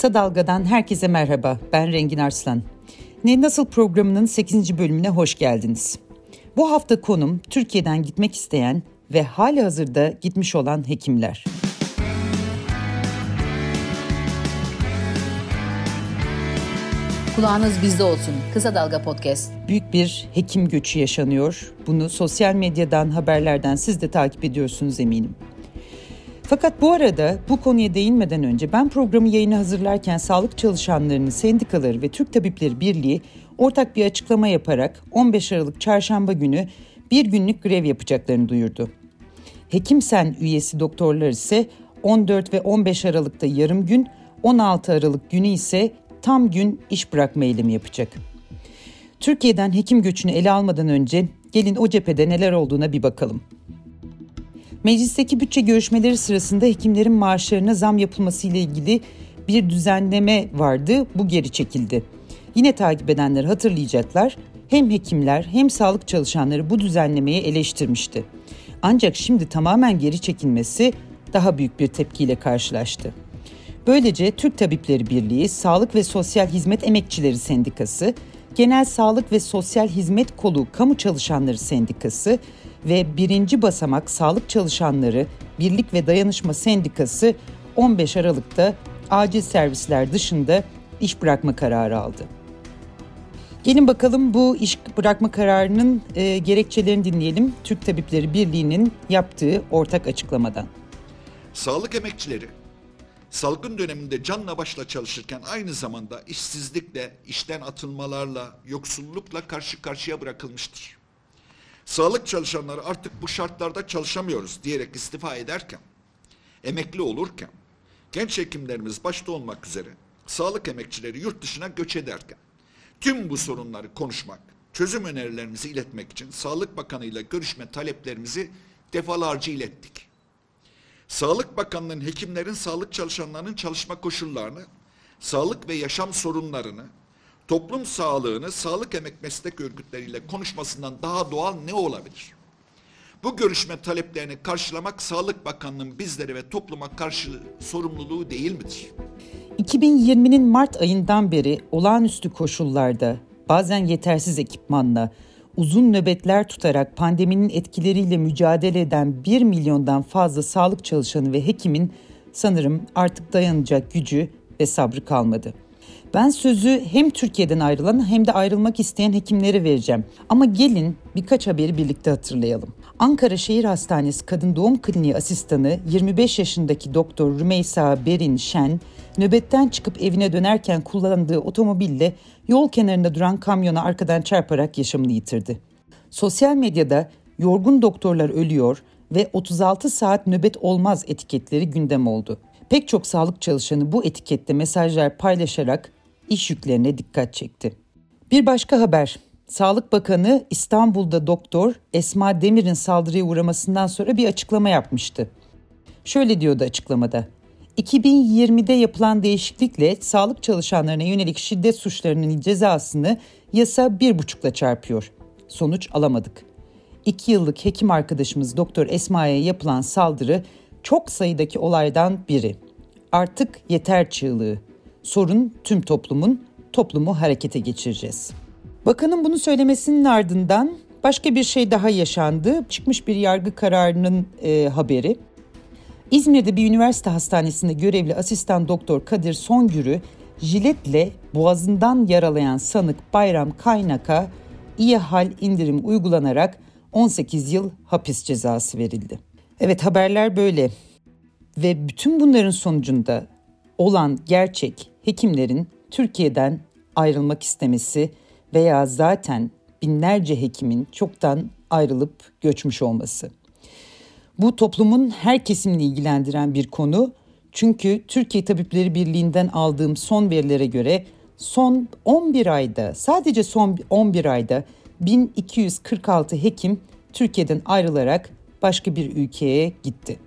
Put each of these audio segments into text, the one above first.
Kısa Dalga'dan herkese merhaba. Ben Rengin Arslan. Ne Nasıl programının 8. bölümüne hoş geldiniz. Bu hafta konum Türkiye'den gitmek isteyen ve hali hazırda gitmiş olan hekimler. Kulağınız bizde olsun. Kısa Dalga Podcast. Büyük bir hekim göçü yaşanıyor. Bunu sosyal medyadan, haberlerden siz de takip ediyorsunuz eminim. Fakat bu arada bu konuya değinmeden önce ben programı yayını hazırlarken sağlık çalışanlarının sendikaları ve Türk Tabipleri Birliği ortak bir açıklama yaparak 15 Aralık çarşamba günü bir günlük grev yapacaklarını duyurdu. Hekimsen üyesi doktorlar ise 14 ve 15 Aralık'ta yarım gün, 16 Aralık günü ise tam gün iş bırakma eylemi yapacak. Türkiye'den hekim göçünü ele almadan önce gelin o cephede neler olduğuna bir bakalım. Meclisteki bütçe görüşmeleri sırasında hekimlerin maaşlarına zam yapılması ile ilgili bir düzenleme vardı. Bu geri çekildi. Yine takip edenler hatırlayacaklar. Hem hekimler hem sağlık çalışanları bu düzenlemeyi eleştirmişti. Ancak şimdi tamamen geri çekilmesi daha büyük bir tepkiyle karşılaştı. Böylece Türk Tabipleri Birliği, Sağlık ve Sosyal Hizmet Emekçileri Sendikası, Genel Sağlık ve Sosyal Hizmet Kolu Kamu Çalışanları Sendikası ve birinci basamak sağlık çalışanları Birlik ve Dayanışma Sendikası 15 Aralık'ta acil servisler dışında iş bırakma kararı aldı. Gelin bakalım bu iş bırakma kararının e, gerekçelerini dinleyelim. Türk Tabipleri Birliği'nin yaptığı ortak açıklamadan. Sağlık emekçileri salgın döneminde canla başla çalışırken aynı zamanda işsizlikle, işten atılmalarla, yoksullukla karşı karşıya bırakılmıştır. Sağlık çalışanları artık bu şartlarda çalışamıyoruz diyerek istifa ederken, emekli olurken, genç hekimlerimiz başta olmak üzere sağlık emekçileri yurt dışına göç ederken, tüm bu sorunları konuşmak, çözüm önerilerimizi iletmek için Sağlık Bakanı ile görüşme taleplerimizi defalarca ilettik. Sağlık Bakanlığı'nın hekimlerin, sağlık çalışanlarının çalışma koşullarını, sağlık ve yaşam sorunlarını, toplum sağlığını sağlık emek meslek örgütleriyle konuşmasından daha doğal ne olabilir? Bu görüşme taleplerini karşılamak Sağlık Bakanlığı'nın bizlere ve topluma karşı sorumluluğu değil midir? 2020'nin Mart ayından beri olağanüstü koşullarda, bazen yetersiz ekipmanla, uzun nöbetler tutarak pandeminin etkileriyle mücadele eden 1 milyondan fazla sağlık çalışanı ve hekimin sanırım artık dayanacak gücü ve sabrı kalmadı. Ben sözü hem Türkiye'den ayrılan hem de ayrılmak isteyen hekimlere vereceğim. Ama gelin birkaç haberi birlikte hatırlayalım. Ankara Şehir Hastanesi Kadın Doğum Kliniği asistanı 25 yaşındaki doktor Rümeysa Berin Şen, nöbetten çıkıp evine dönerken kullandığı otomobille yol kenarında duran kamyona arkadan çarparak yaşamını yitirdi. Sosyal medyada yorgun doktorlar ölüyor ve 36 saat nöbet olmaz etiketleri gündem oldu. Pek çok sağlık çalışanı bu etikette mesajlar paylaşarak iş yüklerine dikkat çekti. Bir başka haber. Sağlık Bakanı İstanbul'da doktor Esma Demir'in saldırıya uğramasından sonra bir açıklama yapmıştı. Şöyle diyordu açıklamada. 2020'de yapılan değişiklikle sağlık çalışanlarına yönelik şiddet suçlarının cezasını yasa bir buçukla çarpıyor. Sonuç alamadık. İki yıllık hekim arkadaşımız Doktor Esma'ya yapılan saldırı çok sayıdaki olaydan biri. Artık yeter çığlığı. Sorun tüm toplumun, toplumu harekete geçireceğiz. Bakanın bunu söylemesinin ardından başka bir şey daha yaşandı. Çıkmış bir yargı kararının e, haberi. İzmir'de bir üniversite hastanesinde görevli asistan doktor Kadir Songür'ü jiletle boğazından yaralayan sanık Bayram Kaynak'a iyi hal indirim uygulanarak 18 yıl hapis cezası verildi. Evet haberler böyle ve bütün bunların sonucunda olan gerçek hekimlerin Türkiye'den ayrılmak istemesi veya zaten binlerce hekimin çoktan ayrılıp göçmüş olması. Bu toplumun her kesimini ilgilendiren bir konu. Çünkü Türkiye Tabipleri Birliği'nden aldığım son verilere göre son 11 ayda sadece son 11 ayda 1246 hekim Türkiye'den ayrılarak başka bir ülkeye gitti.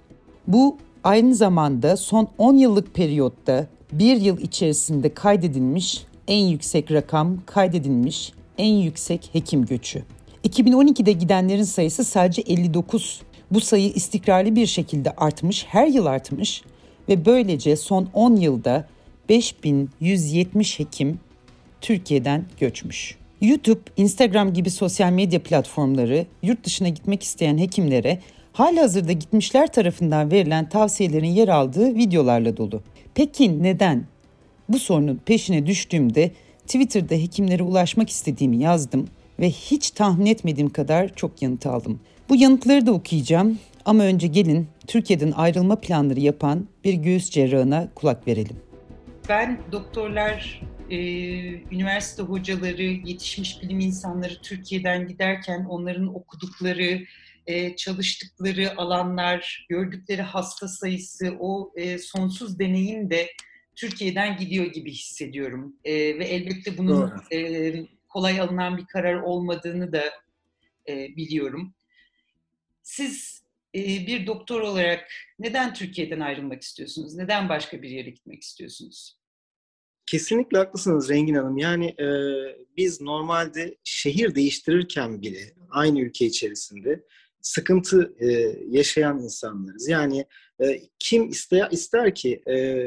Bu aynı zamanda son 10 yıllık periyotta bir yıl içerisinde kaydedilmiş en yüksek rakam kaydedilmiş en yüksek hekim göçü. 2012'de gidenlerin sayısı sadece 59. Bu sayı istikrarlı bir şekilde artmış, her yıl artmış ve böylece son 10 yılda 5170 hekim Türkiye'den göçmüş. YouTube, Instagram gibi sosyal medya platformları yurt dışına gitmek isteyen hekimlere hali hazırda gitmişler tarafından verilen tavsiyelerin yer aldığı videolarla dolu. Peki neden? Bu sorunun peşine düştüğümde Twitter'da hekimlere ulaşmak istediğimi yazdım ve hiç tahmin etmediğim kadar çok yanıt aldım. Bu yanıtları da okuyacağım ama önce gelin Türkiye'den ayrılma planları yapan bir göğüs cerrahına kulak verelim. Ben doktorlar, e, üniversite hocaları, yetişmiş bilim insanları Türkiye'den giderken onların okudukları, e, çalıştıkları alanlar, gördükleri hasta sayısı, o e, sonsuz deneyim de Türkiye'den gidiyor gibi hissediyorum. E, ve elbette bunun e, kolay alınan bir karar olmadığını da e, biliyorum. Siz e, bir doktor olarak neden Türkiye'den ayrılmak istiyorsunuz? Neden başka bir yere gitmek istiyorsunuz? Kesinlikle haklısınız Rengin Hanım. Yani e, biz normalde şehir değiştirirken bile aynı ülke içerisinde sıkıntı e, yaşayan insanlarız. Yani e, kim ister, ister ki e,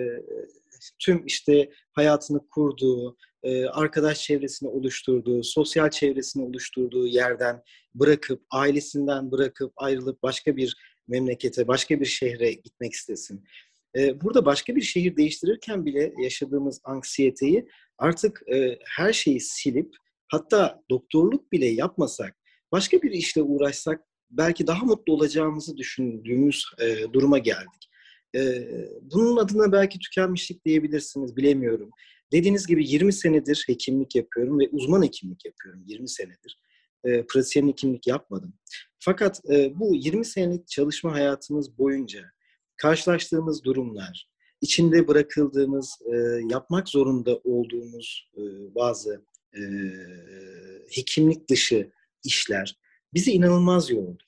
tüm işte hayatını kurduğu, e, arkadaş çevresini oluşturduğu, sosyal çevresini oluşturduğu yerden bırakıp, ailesinden bırakıp ayrılıp başka bir memlekete, başka bir şehre gitmek istesin. E, burada başka bir şehir değiştirirken bile yaşadığımız anksiyeteyi artık e, her şeyi silip hatta doktorluk bile yapmasak, başka bir işle uğraşsak belki daha mutlu olacağımızı düşündüğümüz duruma geldik. bunun adına belki tükenmişlik diyebilirsiniz, bilemiyorum. Dediğiniz gibi 20 senedir hekimlik yapıyorum ve uzman hekimlik yapıyorum 20 senedir. E, pratisyen hekimlik yapmadım. Fakat e, bu 20 senelik çalışma hayatımız boyunca karşılaştığımız durumlar, içinde bırakıldığımız, e, yapmak zorunda olduğumuz e, bazı e, hekimlik dışı işler bizi inanılmaz yordu.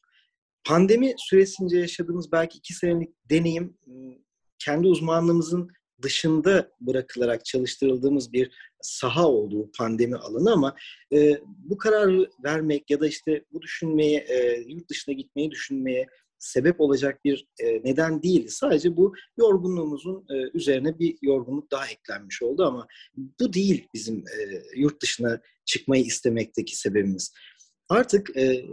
Pandemi süresince yaşadığımız belki iki senelik deneyim kendi uzmanlığımızın dışında bırakılarak çalıştırıldığımız bir saha olduğu pandemi alanı ama e, bu kararı vermek ya da işte bu düşünmeye, e, yurt dışına gitmeyi düşünmeye sebep olacak bir e, neden değil. Sadece bu yorgunluğumuzun e, üzerine bir yorgunluk daha eklenmiş oldu ama bu değil bizim e, yurt dışına çıkmayı istemekteki sebebimiz. Artık e,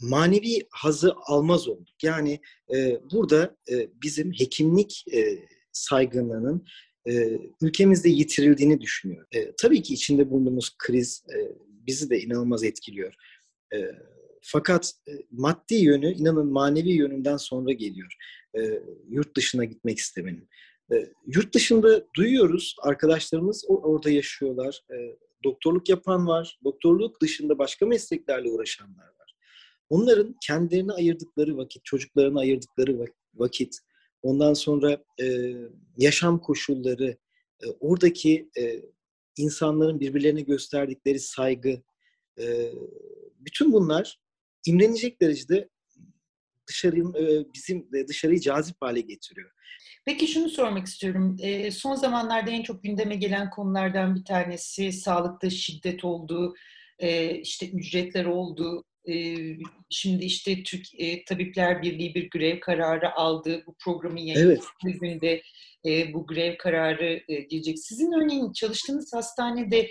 manevi hazı almaz olduk. Yani e, burada e, bizim hekimlik e, saygınlığının e, ülkemizde yitirildiğini düşünüyorum. E, tabii ki içinde bulunduğumuz kriz e, bizi de inanılmaz etkiliyor. E, fakat e, maddi yönü inanın manevi yönünden sonra geliyor. E, yurt dışına gitmek istemenin. E, yurt dışında duyuyoruz arkadaşlarımız orada yaşıyorlar. E, doktorluk yapan var. Doktorluk dışında başka mesleklerle uğraşanlar var. Onların kendilerine ayırdıkları vakit, çocuklarına ayırdıkları vakit, Ondan sonra e, yaşam koşulları, e, oradaki e, insanların birbirlerine gösterdikleri saygı, e, bütün bunlar imrenecek derecede dışarının e, bizim dışarıyı cazip hale getiriyor. Peki şunu sormak istiyorum. E, son zamanlarda en çok gündeme gelen konulardan bir tanesi sağlıkta şiddet olduğu, e, işte ücretler olduğu, şimdi işte Türk Tabipler Birliği bir grev kararı aldı. Bu programın yayınlandığı evet. günde bu grev kararı gelecek. Sizin örneğin çalıştığınız hastanede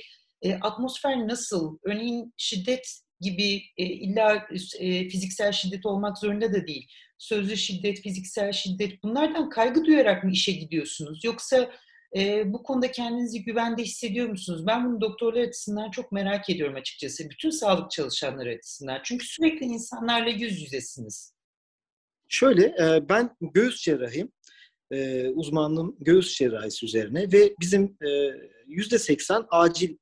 atmosfer nasıl? Örneğin şiddet gibi illa fiziksel şiddet olmak zorunda da değil. Sözlü şiddet, fiziksel şiddet bunlardan kaygı duyarak mı işe gidiyorsunuz? Yoksa e, bu konuda kendinizi güvende hissediyor musunuz? Ben bunu doktorlar açısından çok merak ediyorum açıkçası. Bütün sağlık çalışanları açısından. Çünkü sürekli insanlarla yüz yüzesiniz. Şöyle, e, ben göğüs cerrahıyım. E, uzmanlığım göğüs cerrahisi üzerine ve bizim yüzde seksen acil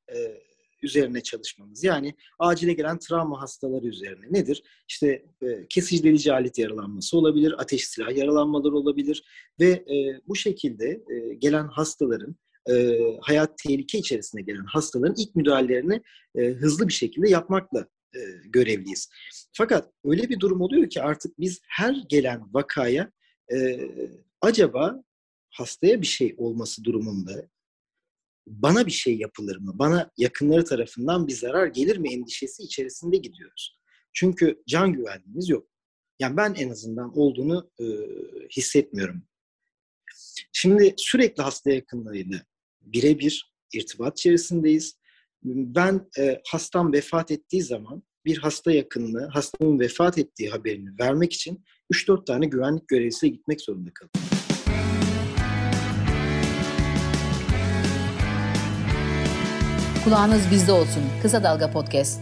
üzerine çalışmamız. Yani acile gelen travma hastaları üzerine. Nedir? İşte e, kesici delici alet yaralanması olabilir, ateş silah yaralanmaları olabilir ve e, bu şekilde e, gelen hastaların e, hayat tehlike içerisinde gelen hastaların ilk müdahalelerini e, hızlı bir şekilde yapmakla e, görevliyiz. Fakat öyle bir durum oluyor ki artık biz her gelen vakaya e, acaba hastaya bir şey olması durumunda bana bir şey yapılır mı? Bana yakınları tarafından bir zarar gelir mi endişesi içerisinde gidiyoruz. Çünkü can güvenliğimiz yok. Yani ben en azından olduğunu e, hissetmiyorum. Şimdi sürekli hasta yakınlarıyla birebir irtibat içerisindeyiz. Ben e, hastam vefat ettiği zaman bir hasta yakınını, hastamın vefat ettiği haberini vermek için 3-4 tane güvenlik görevlisiyle gitmek zorunda kalıyorum. Kulağınız bizde olsun. Kısa Dalga Podcast.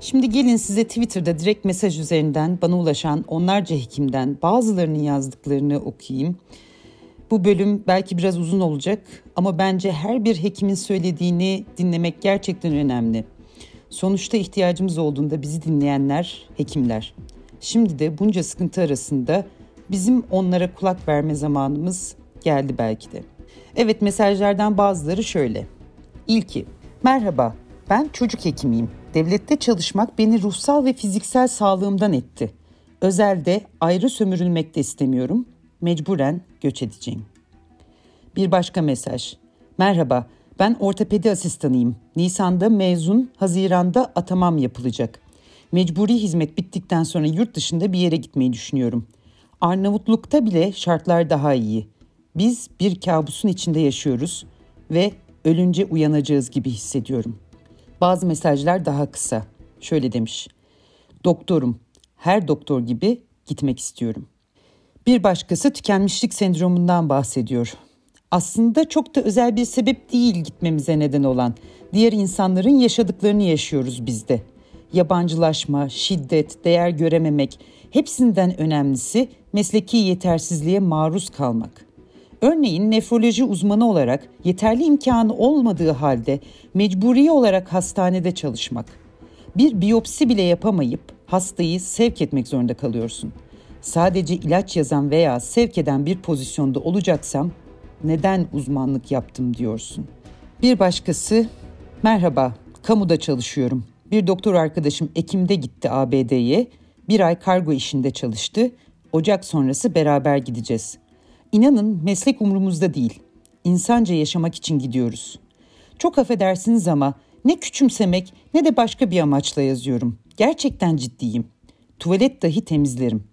Şimdi gelin size Twitter'da direkt mesaj üzerinden bana ulaşan onlarca hekimden bazılarının yazdıklarını okuyayım. Bu bölüm belki biraz uzun olacak ama bence her bir hekimin söylediğini dinlemek gerçekten önemli. Sonuçta ihtiyacımız olduğunda bizi dinleyenler hekimler. Şimdi de bunca sıkıntı arasında bizim onlara kulak verme zamanımız geldi belki de. Evet mesajlardan bazıları şöyle. İlki, merhaba ben çocuk hekimiyim. Devlette çalışmak beni ruhsal ve fiziksel sağlığımdan etti. Özelde ayrı sömürülmek de istemiyorum. Mecburen göç edeceğim. Bir başka mesaj. Merhaba, ben ortopedi asistanıyım. Nisan'da mezun, Haziran'da atamam yapılacak. Mecburi hizmet bittikten sonra yurt dışında bir yere gitmeyi düşünüyorum. Arnavutluk'ta bile şartlar daha iyi. Biz bir kabusun içinde yaşıyoruz ve ölünce uyanacağız gibi hissediyorum. Bazı mesajlar daha kısa. Şöyle demiş. Doktorum, her doktor gibi gitmek istiyorum. Bir başkası tükenmişlik sendromundan bahsediyor. Aslında çok da özel bir sebep değil gitmemize neden olan. Diğer insanların yaşadıklarını yaşıyoruz biz de. Yabancılaşma, şiddet, değer görememek hepsinden önemlisi mesleki yetersizliğe maruz kalmak. Örneğin nefroloji uzmanı olarak yeterli imkanı olmadığı halde mecburi olarak hastanede çalışmak. Bir biyopsi bile yapamayıp hastayı sevk etmek zorunda kalıyorsun. Sadece ilaç yazan veya sevk eden bir pozisyonda olacaksam neden uzmanlık yaptım diyorsun. Bir başkası merhaba kamuda çalışıyorum. Bir doktor arkadaşım Ekim'de gitti ABD'ye. Bir ay kargo işinde çalıştı. Ocak sonrası beraber gideceğiz. İnanın meslek umurumuzda değil. İnsanca yaşamak için gidiyoruz. Çok affedersiniz ama ne küçümsemek ne de başka bir amaçla yazıyorum. Gerçekten ciddiyim. Tuvalet dahi temizlerim.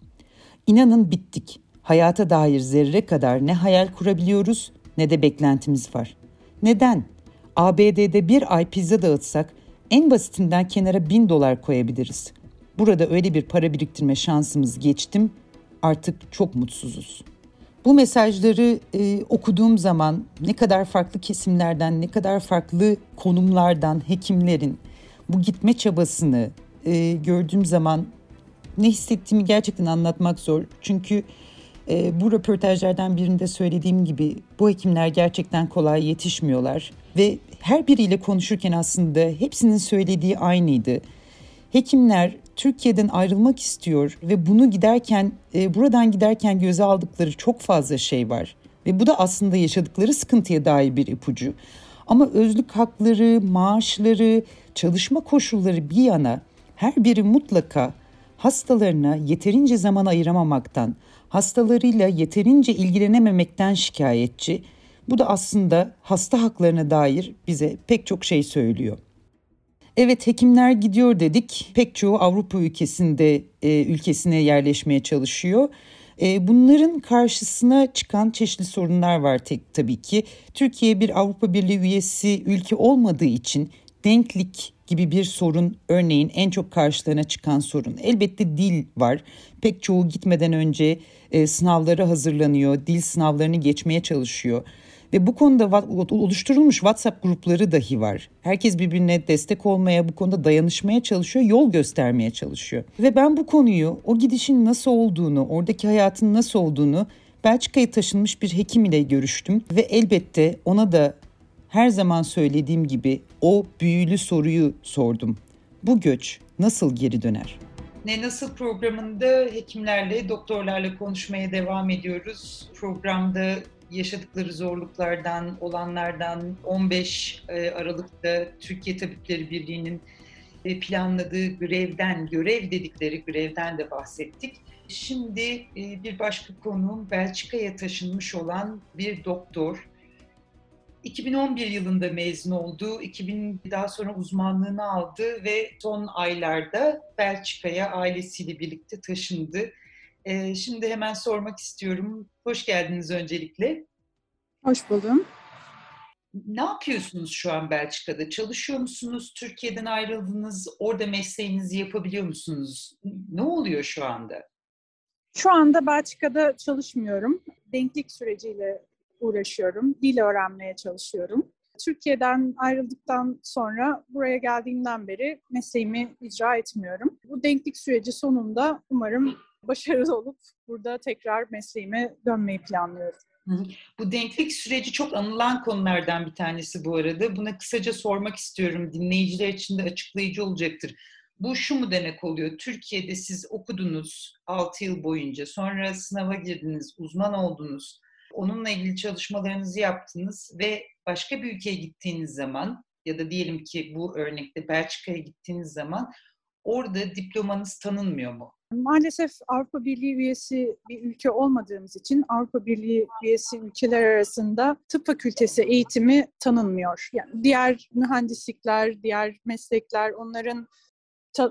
İnanın bittik. Hayata dair zerre kadar ne hayal kurabiliyoruz ne de beklentimiz var. Neden? ABD'de bir ay pizza dağıtsak en basitinden kenara bin dolar koyabiliriz. Burada öyle bir para biriktirme şansımız geçtim. Artık çok mutsuzuz. Bu mesajları e, okuduğum zaman ne kadar farklı kesimlerden, ne kadar farklı konumlardan hekimlerin bu gitme çabasını e, gördüğüm zaman ne hissettiğimi gerçekten anlatmak zor. Çünkü e, bu röportajlardan birinde söylediğim gibi bu hekimler gerçekten kolay yetişmiyorlar ve her biriyle konuşurken aslında hepsinin söylediği aynıydı. Hekimler Türkiye'den ayrılmak istiyor ve bunu giderken e, buradan giderken göze aldıkları çok fazla şey var ve bu da aslında yaşadıkları sıkıntıya dair bir ipucu. Ama özlük hakları, maaşları, çalışma koşulları bir yana her biri mutlaka hastalarına yeterince zaman ayıramamaktan, hastalarıyla yeterince ilgilenememekten şikayetçi. Bu da aslında hasta haklarına dair bize pek çok şey söylüyor. Evet hekimler gidiyor dedik. Pek çoğu Avrupa ülkesinde e, ülkesine yerleşmeye çalışıyor. E, bunların karşısına çıkan çeşitli sorunlar var tek tabii ki. Türkiye bir Avrupa Birliği üyesi ülke olmadığı için denklik gibi bir sorun örneğin en çok karşılarına çıkan sorun. Elbette dil var. Pek çoğu gitmeden önce e, sınavlara hazırlanıyor, dil sınavlarını geçmeye çalışıyor. Ve bu konuda oluşturulmuş WhatsApp grupları dahi var. Herkes birbirine destek olmaya, bu konuda dayanışmaya çalışıyor, yol göstermeye çalışıyor. Ve ben bu konuyu, o gidişin nasıl olduğunu, oradaki hayatın nasıl olduğunu Belçika'ya taşınmış bir hekim ile görüştüm ve elbette ona da her zaman söylediğim gibi o büyülü soruyu sordum. Bu göç nasıl geri döner? Ne Nasıl programında hekimlerle, doktorlarla konuşmaya devam ediyoruz. Programda yaşadıkları zorluklardan, olanlardan 15 e, Aralık'ta Türkiye Tabipleri Birliği'nin e, planladığı grevden, görev dedikleri grevden de bahsettik. Şimdi e, bir başka konuğum Belçika'ya taşınmış olan bir doktor. 2011 yılında mezun oldu. 2000 daha sonra uzmanlığını aldı ve son aylarda Belçika'ya ailesiyle birlikte taşındı. Şimdi hemen sormak istiyorum. Hoş geldiniz öncelikle. Hoş buldum. Ne yapıyorsunuz şu an Belçika'da? Çalışıyor musunuz? Türkiye'den ayrıldınız. Orada mesleğinizi yapabiliyor musunuz? Ne oluyor şu anda? Şu anda Belçika'da çalışmıyorum. Denklik süreciyle uğraşıyorum. Dil öğrenmeye çalışıyorum. Türkiye'den ayrıldıktan sonra buraya geldiğimden beri mesleğimi icra etmiyorum. Bu denklik süreci sonunda umarım başarılı olup burada tekrar mesleğime dönmeyi planlıyorum. Bu denklik süreci çok anılan konulardan bir tanesi bu arada. Buna kısaca sormak istiyorum. Dinleyiciler için de açıklayıcı olacaktır. Bu şu mu demek oluyor? Türkiye'de siz okudunuz 6 yıl boyunca, sonra sınava girdiniz, uzman oldunuz, onunla ilgili çalışmalarınızı yaptınız ve başka bir ülkeye gittiğiniz zaman ya da diyelim ki bu örnekte Belçika'ya gittiğiniz zaman orada diplomanız tanınmıyor mu? Maalesef Avrupa Birliği üyesi bir ülke olmadığımız için Avrupa Birliği üyesi ülkeler arasında tıp fakültesi eğitimi tanınmıyor. Yani diğer mühendislikler, diğer meslekler onların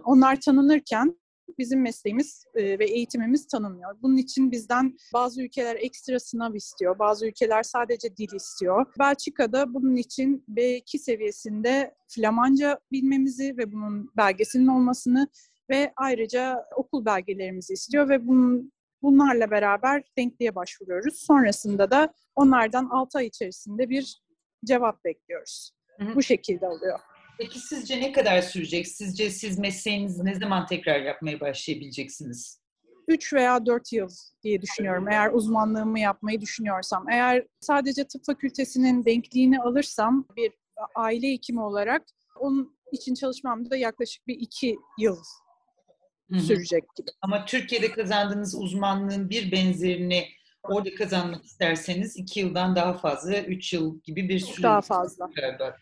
onlar tanınırken bizim mesleğimiz e, ve eğitimimiz tanınmıyor. Bunun için bizden bazı ülkeler ekstra sınav istiyor, bazı ülkeler sadece dil istiyor. Belçika'da bunun için B2 seviyesinde Flamanca bilmemizi ve bunun belgesinin olmasını ve ayrıca okul belgelerimizi istiyor ve bunun bunlarla beraber denkliğe başvuruyoruz. Sonrasında da onlardan 6 ay içerisinde bir cevap bekliyoruz. Hı hı. Bu şekilde oluyor. Peki sizce ne kadar sürecek? Sizce siz mesleğinizi ne zaman tekrar yapmaya başlayabileceksiniz? 3 veya 4 yıl diye düşünüyorum. Eğer uzmanlığımı yapmayı düşünüyorsam. Eğer sadece tıp fakültesinin denkliğini alırsam bir aile hekimi olarak onun için çalışmam da yaklaşık bir 2 yıl sürecek gibi. Ama Türkiye'de kazandığınız uzmanlığın bir benzerini orada kazanmak isterseniz 2 yıldan daha fazla, 3 yıl gibi bir süre. Daha fazla. Galiba.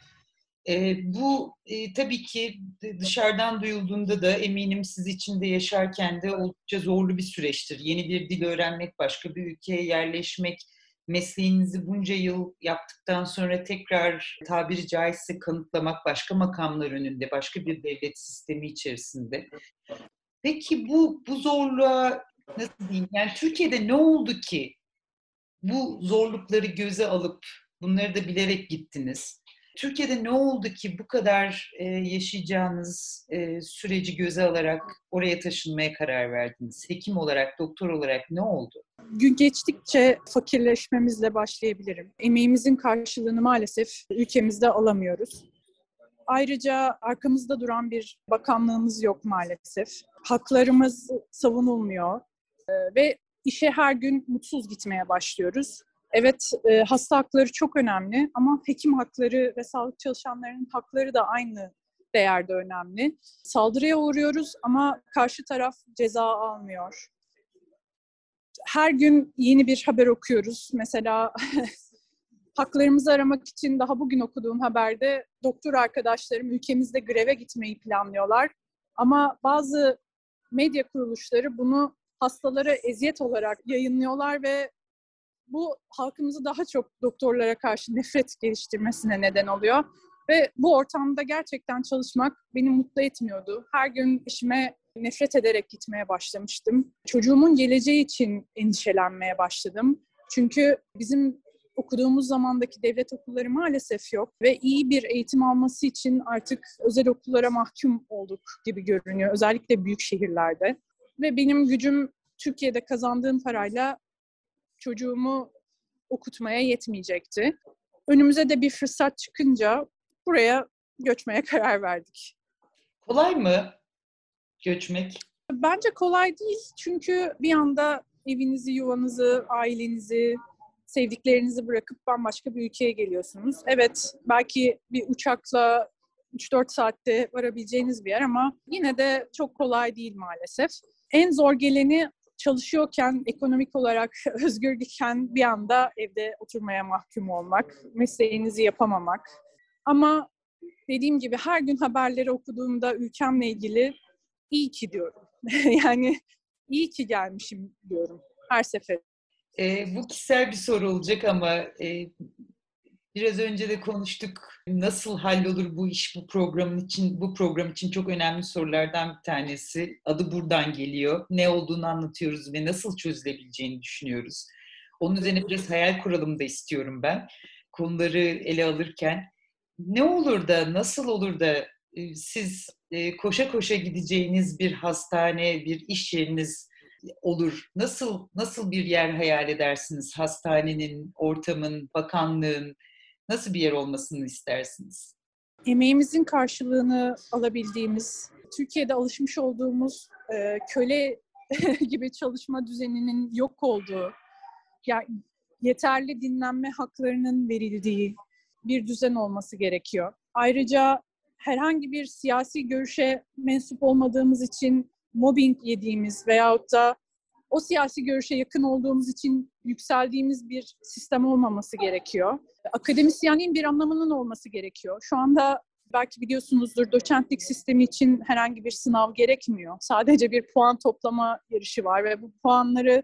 E, bu e, tabii ki dışarıdan duyulduğunda da eminim siz içinde yaşarken de oldukça zorlu bir süreçtir. Yeni bir dil öğrenmek, başka bir ülkeye yerleşmek, mesleğinizi bunca yıl yaptıktan sonra tekrar tabiri caizse kanıtlamak başka makamlar önünde, başka bir devlet sistemi içerisinde. Peki bu bu zorluğa nasıl diyeyim? Yani Türkiye'de ne oldu ki bu zorlukları göze alıp bunları da bilerek gittiniz? Türkiye'de ne oldu ki bu kadar e, yaşayacağınız e, süreci göze alarak oraya taşınmaya karar verdiniz? Hekim olarak, doktor olarak ne oldu? Gün geçtikçe fakirleşmemizle başlayabilirim. Emeğimizin karşılığını maalesef ülkemizde alamıyoruz. Ayrıca arkamızda duran bir bakanlığımız yok maalesef. Haklarımız savunulmuyor e, ve işe her gün mutsuz gitmeye başlıyoruz. Evet, e, hasta hakları çok önemli ama hekim hakları ve sağlık çalışanlarının hakları da aynı değerde önemli. Saldırıya uğruyoruz ama karşı taraf ceza almıyor. Her gün yeni bir haber okuyoruz. Mesela haklarımızı aramak için daha bugün okuduğum haberde doktor arkadaşlarım ülkemizde greve gitmeyi planlıyorlar. Ama bazı medya kuruluşları bunu hastalara eziyet olarak yayınlıyorlar ve bu halkımızı daha çok doktorlara karşı nefret geliştirmesine neden oluyor. Ve bu ortamda gerçekten çalışmak beni mutlu etmiyordu. Her gün işime nefret ederek gitmeye başlamıştım. Çocuğumun geleceği için endişelenmeye başladım. Çünkü bizim okuduğumuz zamandaki devlet okulları maalesef yok ve iyi bir eğitim alması için artık özel okullara mahkum olduk gibi görünüyor. Özellikle büyük şehirlerde. Ve benim gücüm Türkiye'de kazandığım parayla çocuğumu okutmaya yetmeyecekti. Önümüze de bir fırsat çıkınca buraya göçmeye karar verdik. Kolay mı göçmek? Bence kolay değil çünkü bir anda evinizi, yuvanızı, ailenizi, sevdiklerinizi bırakıp bambaşka bir ülkeye geliyorsunuz. Evet, belki bir uçakla 3-4 saatte varabileceğiniz bir yer ama yine de çok kolay değil maalesef. En zor geleni çalışıyorken, ekonomik olarak özgürken bir anda evde oturmaya mahkum olmak, mesleğinizi yapamamak. Ama dediğim gibi her gün haberleri okuduğumda ülkemle ilgili iyi ki diyorum. yani iyi ki gelmişim diyorum her sefer. E, bu kişisel bir soru olacak ama e, Biraz önce de konuştuk. Nasıl hallolur bu iş bu programın için? Bu program için çok önemli sorulardan bir tanesi. Adı buradan geliyor. Ne olduğunu anlatıyoruz ve nasıl çözülebileceğini düşünüyoruz. Onun üzerine biraz hayal kuralım da istiyorum ben. Konuları ele alırken. Ne olur da, nasıl olur da e, siz e, koşa koşa gideceğiniz bir hastane, bir iş yeriniz olur? Nasıl nasıl bir yer hayal edersiniz? Hastanenin, ortamın, bakanlığın nasıl bir yer olmasını istersiniz? Emeğimizin karşılığını alabildiğimiz, Türkiye'de alışmış olduğumuz e, köle gibi çalışma düzeninin yok olduğu, ya yeterli dinlenme haklarının verildiği bir düzen olması gerekiyor. Ayrıca herhangi bir siyasi görüşe mensup olmadığımız için mobbing yediğimiz veyahut da o siyasi görüşe yakın olduğumuz için yükseldiğimiz bir sistem olmaması gerekiyor. Akademisyenliğin bir anlamının olması gerekiyor. Şu anda belki biliyorsunuzdur doçentlik sistemi için herhangi bir sınav gerekmiyor. Sadece bir puan toplama yarışı var ve bu puanları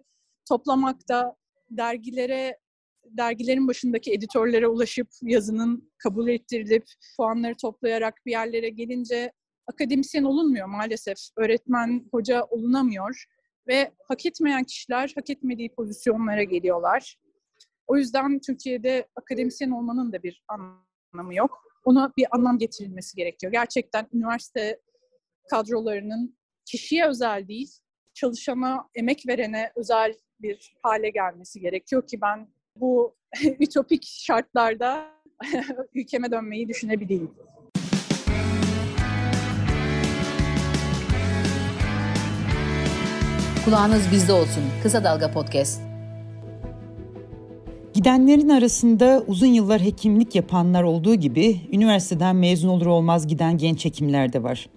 toplamakta dergilere dergilerin başındaki editörlere ulaşıp yazının kabul ettirilip puanları toplayarak bir yerlere gelince akademisyen olunmuyor maalesef. Öğretmen, hoca olunamıyor ve hak etmeyen kişiler hak etmediği pozisyonlara geliyorlar. O yüzden Türkiye'de akademisyen olmanın da bir anlamı yok. Ona bir anlam getirilmesi gerekiyor. Gerçekten üniversite kadrolarının kişiye özel değil, çalışana, emek verene özel bir hale gelmesi gerekiyor ki ben bu ütopik şartlarda ülkeme dönmeyi düşünebileyim. Kulağınız bizde olsun. Kısa Dalga Podcast. Gidenlerin arasında uzun yıllar hekimlik yapanlar olduğu gibi üniversiteden mezun olur olmaz giden genç hekimler de var.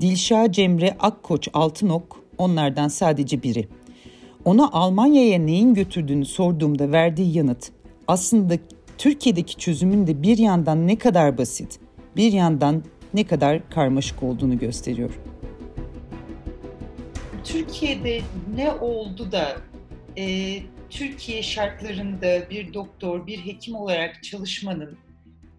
Dilşah Cemre Akkoç Altınok onlardan sadece biri. Ona Almanya'ya neyin götürdüğünü sorduğumda verdiği yanıt aslında Türkiye'deki çözümün de bir yandan ne kadar basit, bir yandan ne kadar karmaşık olduğunu gösteriyor. Türkiye'de ne oldu da e, Türkiye şartlarında bir doktor, bir hekim olarak çalışmanın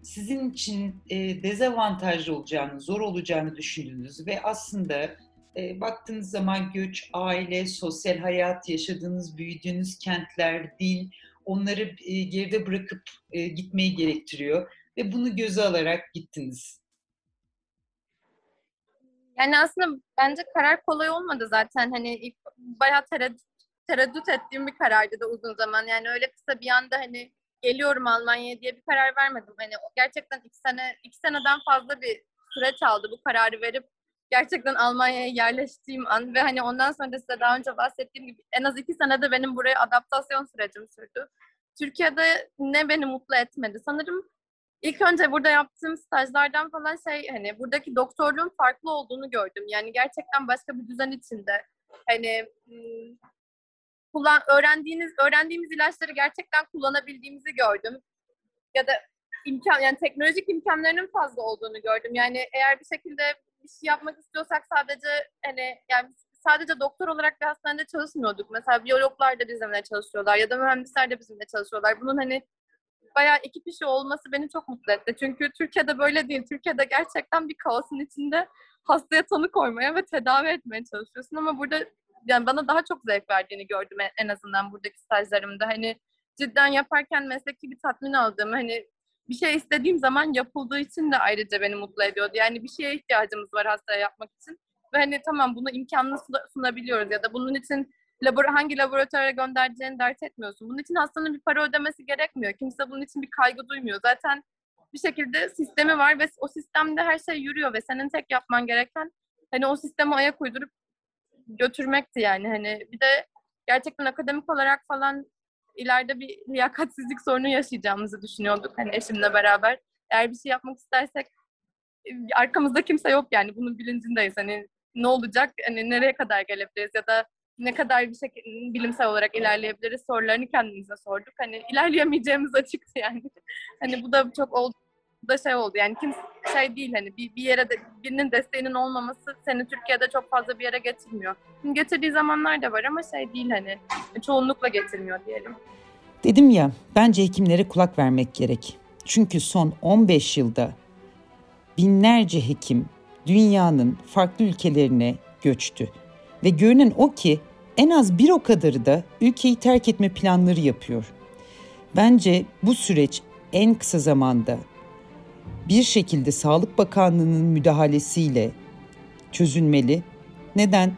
sizin için e, dezavantajlı olacağını, zor olacağını düşündünüz ve aslında e, baktığınız zaman göç, aile, sosyal hayat, yaşadığınız, büyüdüğünüz kentler, dil, onları e, geride bırakıp e, gitmeyi gerektiriyor ve bunu göze alarak gittiniz. Yani aslında bence karar kolay olmadı zaten. Hani ilk bayağı tereddüt, tereddüt ettiğim bir karardı da uzun zaman. Yani öyle kısa bir anda hani geliyorum Almanya'ya diye bir karar vermedim. Hani gerçekten iki sene, iki seneden fazla bir süreç aldı bu kararı verip gerçekten Almanya'ya yerleştiğim an ve hani ondan sonra size daha önce bahsettiğim gibi en az iki senede benim buraya adaptasyon sürecim sürdü. Türkiye'de ne beni mutlu etmedi? Sanırım ilk önce burada yaptığım stajlardan falan şey hani buradaki doktorluğun farklı olduğunu gördüm. Yani gerçekten başka bir düzen içinde. Hani hmm, kullan öğrendiğiniz öğrendiğimiz ilaçları gerçekten kullanabildiğimizi gördüm. Ya da imkan yani teknolojik imkanlarının fazla olduğunu gördüm. Yani eğer bir şekilde bir şey yapmak istiyorsak sadece hani yani sadece doktor olarak bir hastanede çalışmıyorduk. Mesela biyologlar da bizimle çalışıyorlar ya da mühendisler de bizimle çalışıyorlar. Bunun hani bayağı ekip işi olması beni çok mutlu etti. Çünkü Türkiye'de böyle değil. Türkiye'de gerçekten bir kaosun içinde hastaya tanı koymaya ve tedavi etmeye çalışıyorsun ama burada yani bana daha çok zevk verdiğini gördüm en azından buradaki stajlarımda. Hani cidden yaparken mesleki bir tatmin aldığımı hani bir şey istediğim zaman yapıldığı için de ayrıca beni mutlu ediyordu. Yani bir şeye ihtiyacımız var hastaya yapmak için. Ve hani tamam bunu imkanını sunabiliyoruz ya da bunun için labor hangi laboratuvara göndereceğini dert etmiyorsun. Bunun için hastanın bir para ödemesi gerekmiyor. Kimse bunun için bir kaygı duymuyor. Zaten bir şekilde sistemi var ve o sistemde her şey yürüyor ve senin tek yapman gereken hani o sisteme ayak uydurup götürmekti yani. Hani bir de gerçekten akademik olarak falan ileride bir liyakatsizlik sorunu yaşayacağımızı düşünüyorduk hani eşimle beraber. Eğer bir şey yapmak istersek e, arkamızda kimse yok yani bunun bilincindeyiz. Hani ne olacak, hani nereye kadar gelebiliriz ya da ne kadar bir şekilde bilimsel olarak ilerleyebiliriz sorularını kendimize sorduk. Hani ilerleyemeyeceğimiz açıktı yani. hani bu da çok oldu da şey oldu yani kim şey değil hani bir, bir yere de birinin desteğinin olmaması seni Türkiye'de çok fazla bir yere getirmiyor. Getirdiği zamanlar da var ama şey değil hani çoğunlukla getirmiyor diyelim. Dedim ya bence hekimlere kulak vermek gerek. Çünkü son 15 yılda binlerce hekim dünyanın farklı ülkelerine göçtü. Ve görünen o ki en az bir o kadarı da ülkeyi terk etme planları yapıyor. Bence bu süreç en kısa zamanda bir şekilde Sağlık Bakanlığı'nın müdahalesiyle çözülmeli. Neden?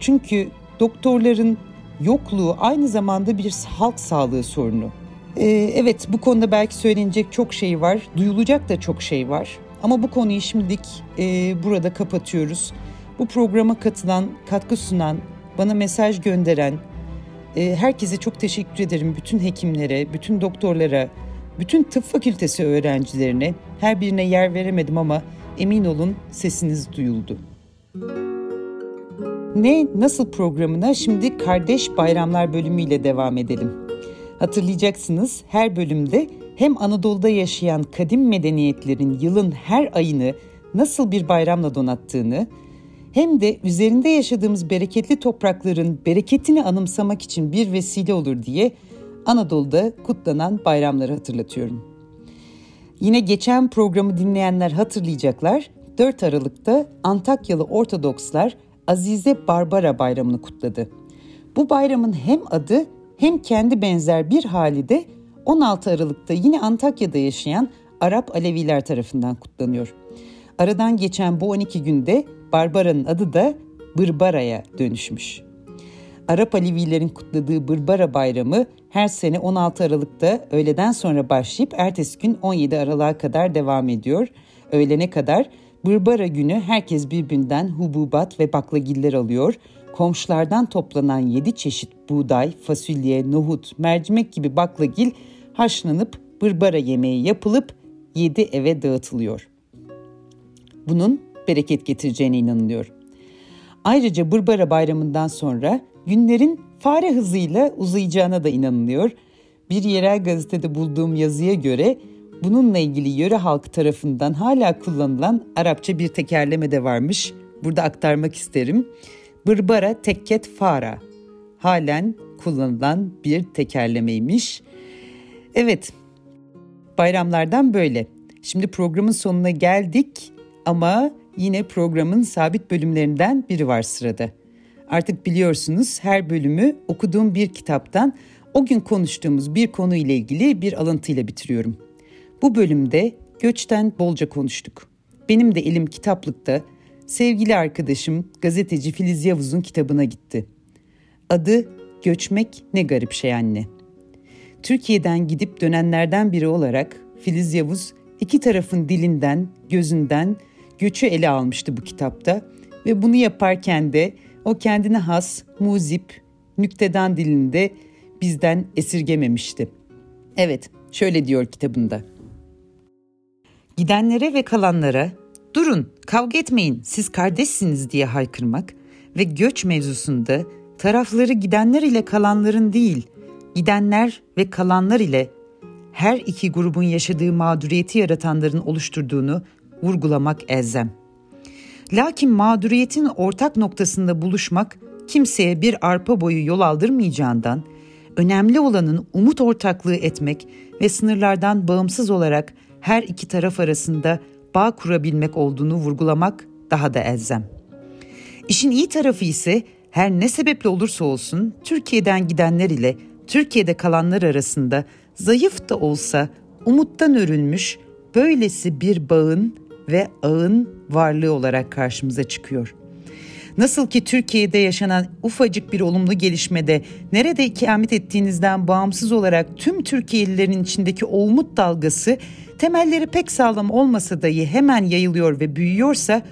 Çünkü doktorların yokluğu aynı zamanda bir halk sağlığı sorunu. Ee, evet bu konuda belki söylenecek çok şey var, duyulacak da çok şey var. Ama bu konuyu şimdilik e, burada kapatıyoruz. Bu programa katılan, katkı sunan, bana mesaj gönderen e, herkese çok teşekkür ederim. Bütün hekimlere, bütün doktorlara, bütün tıp fakültesi öğrencilerine her birine yer veremedim ama emin olun sesiniz duyuldu. Ne Nasıl programına şimdi Kardeş Bayramlar bölümüyle devam edelim. Hatırlayacaksınız her bölümde hem Anadolu'da yaşayan kadim medeniyetlerin yılın her ayını nasıl bir bayramla donattığını hem de üzerinde yaşadığımız bereketli toprakların bereketini anımsamak için bir vesile olur diye Anadolu'da kutlanan bayramları hatırlatıyorum. Yine geçen programı dinleyenler hatırlayacaklar. 4 Aralık'ta Antakyalı Ortodokslar Azize Barbara Bayramı'nı kutladı. Bu bayramın hem adı hem kendi benzer bir hali de 16 Aralık'ta yine Antakya'da yaşayan Arap Aleviler tarafından kutlanıyor. Aradan geçen bu 12 günde Barbara'nın adı da Bırbara'ya dönüşmüş. Arap Alevilerin kutladığı Bırbara Bayramı her sene 16 Aralık'ta öğleden sonra başlayıp ertesi gün 17 Aralık'a kadar devam ediyor. Öğlene kadar Bırbara günü herkes birbirinden hububat ve baklagiller alıyor. Komşulardan toplanan 7 çeşit buğday, fasulye, nohut, mercimek gibi baklagil haşlanıp bırbara yemeği yapılıp 7 eve dağıtılıyor. Bunun bereket getireceğine inanılıyor. Ayrıca Bırbara Bayramı'ndan sonra günlerin fare hızıyla uzayacağına da inanılıyor. Bir yerel gazetede bulduğum yazıya göre bununla ilgili yöre halkı tarafından hala kullanılan Arapça bir tekerleme de varmış. Burada aktarmak isterim. Bırbara tekket fara. Halen kullanılan bir tekerlemeymiş. Evet, bayramlardan böyle. Şimdi programın sonuna geldik ama yine programın sabit bölümlerinden biri var sırada. Artık biliyorsunuz her bölümü okuduğum bir kitaptan o gün konuştuğumuz bir konu ile ilgili bir alıntıyla bitiriyorum. Bu bölümde göçten bolca konuştuk. Benim de elim kitaplıkta sevgili arkadaşım gazeteci Filiz Yavuz'un kitabına gitti. Adı Göçmek Ne Garip Şey Anne. Türkiye'den gidip dönenlerden biri olarak Filiz Yavuz iki tarafın dilinden, gözünden göçü ele almıştı bu kitapta ve bunu yaparken de o kendine has, muzip, nükteden dilinde bizden esirgememişti. Evet, şöyle diyor kitabında. Gidenlere ve kalanlara durun kavga etmeyin siz kardeşsiniz diye haykırmak ve göç mevzusunda tarafları gidenler ile kalanların değil, gidenler ve kalanlar ile her iki grubun yaşadığı mağduriyeti yaratanların oluşturduğunu vurgulamak elzem. Lakin mağduriyetin ortak noktasında buluşmak kimseye bir arpa boyu yol aldırmayacağından önemli olanın umut ortaklığı etmek ve sınırlardan bağımsız olarak her iki taraf arasında bağ kurabilmek olduğunu vurgulamak daha da elzem. İşin iyi tarafı ise her ne sebeple olursa olsun Türkiye'den gidenler ile Türkiye'de kalanlar arasında zayıf da olsa umuttan örülmüş böylesi bir bağın ve ağın varlığı olarak karşımıza çıkıyor. Nasıl ki Türkiye'de yaşanan ufacık bir olumlu gelişmede nerede ikamet ettiğinizden bağımsız olarak tüm Türkiye'lilerin içindeki o umut dalgası temelleri pek sağlam olmasa dahi hemen yayılıyor ve büyüyorsa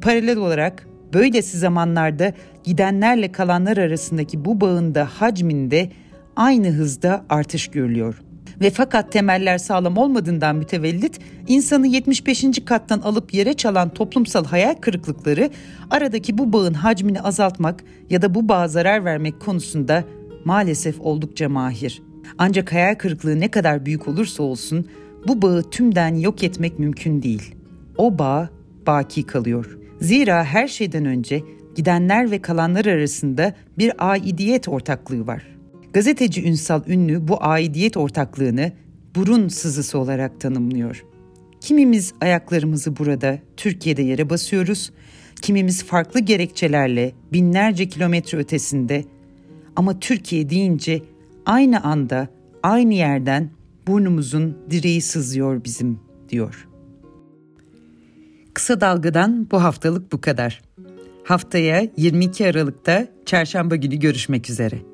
paralel olarak böylesi zamanlarda gidenlerle kalanlar arasındaki bu bağın da hacminde aynı hızda artış görülüyor. Ve fakat temeller sağlam olmadığından mütevellit insanı 75. kattan alıp yere çalan toplumsal hayal kırıklıkları aradaki bu bağın hacmini azaltmak ya da bu bağa zarar vermek konusunda maalesef oldukça mahir. Ancak hayal kırıklığı ne kadar büyük olursa olsun bu bağı tümden yok etmek mümkün değil. O bağ baki kalıyor. Zira her şeyden önce gidenler ve kalanlar arasında bir aidiyet ortaklığı var. Gazeteci Ünsal Ünlü bu aidiyet ortaklığını burun sızısı olarak tanımlıyor. Kimimiz ayaklarımızı burada Türkiye'de yere basıyoruz, kimimiz farklı gerekçelerle binlerce kilometre ötesinde Ama Türkiye deyince aynı anda, aynı yerden burnumuzun direği sızıyor bizim diyor. Kısa Dalga'dan bu haftalık bu kadar. Haftaya 22 Aralık'ta çarşamba günü görüşmek üzere.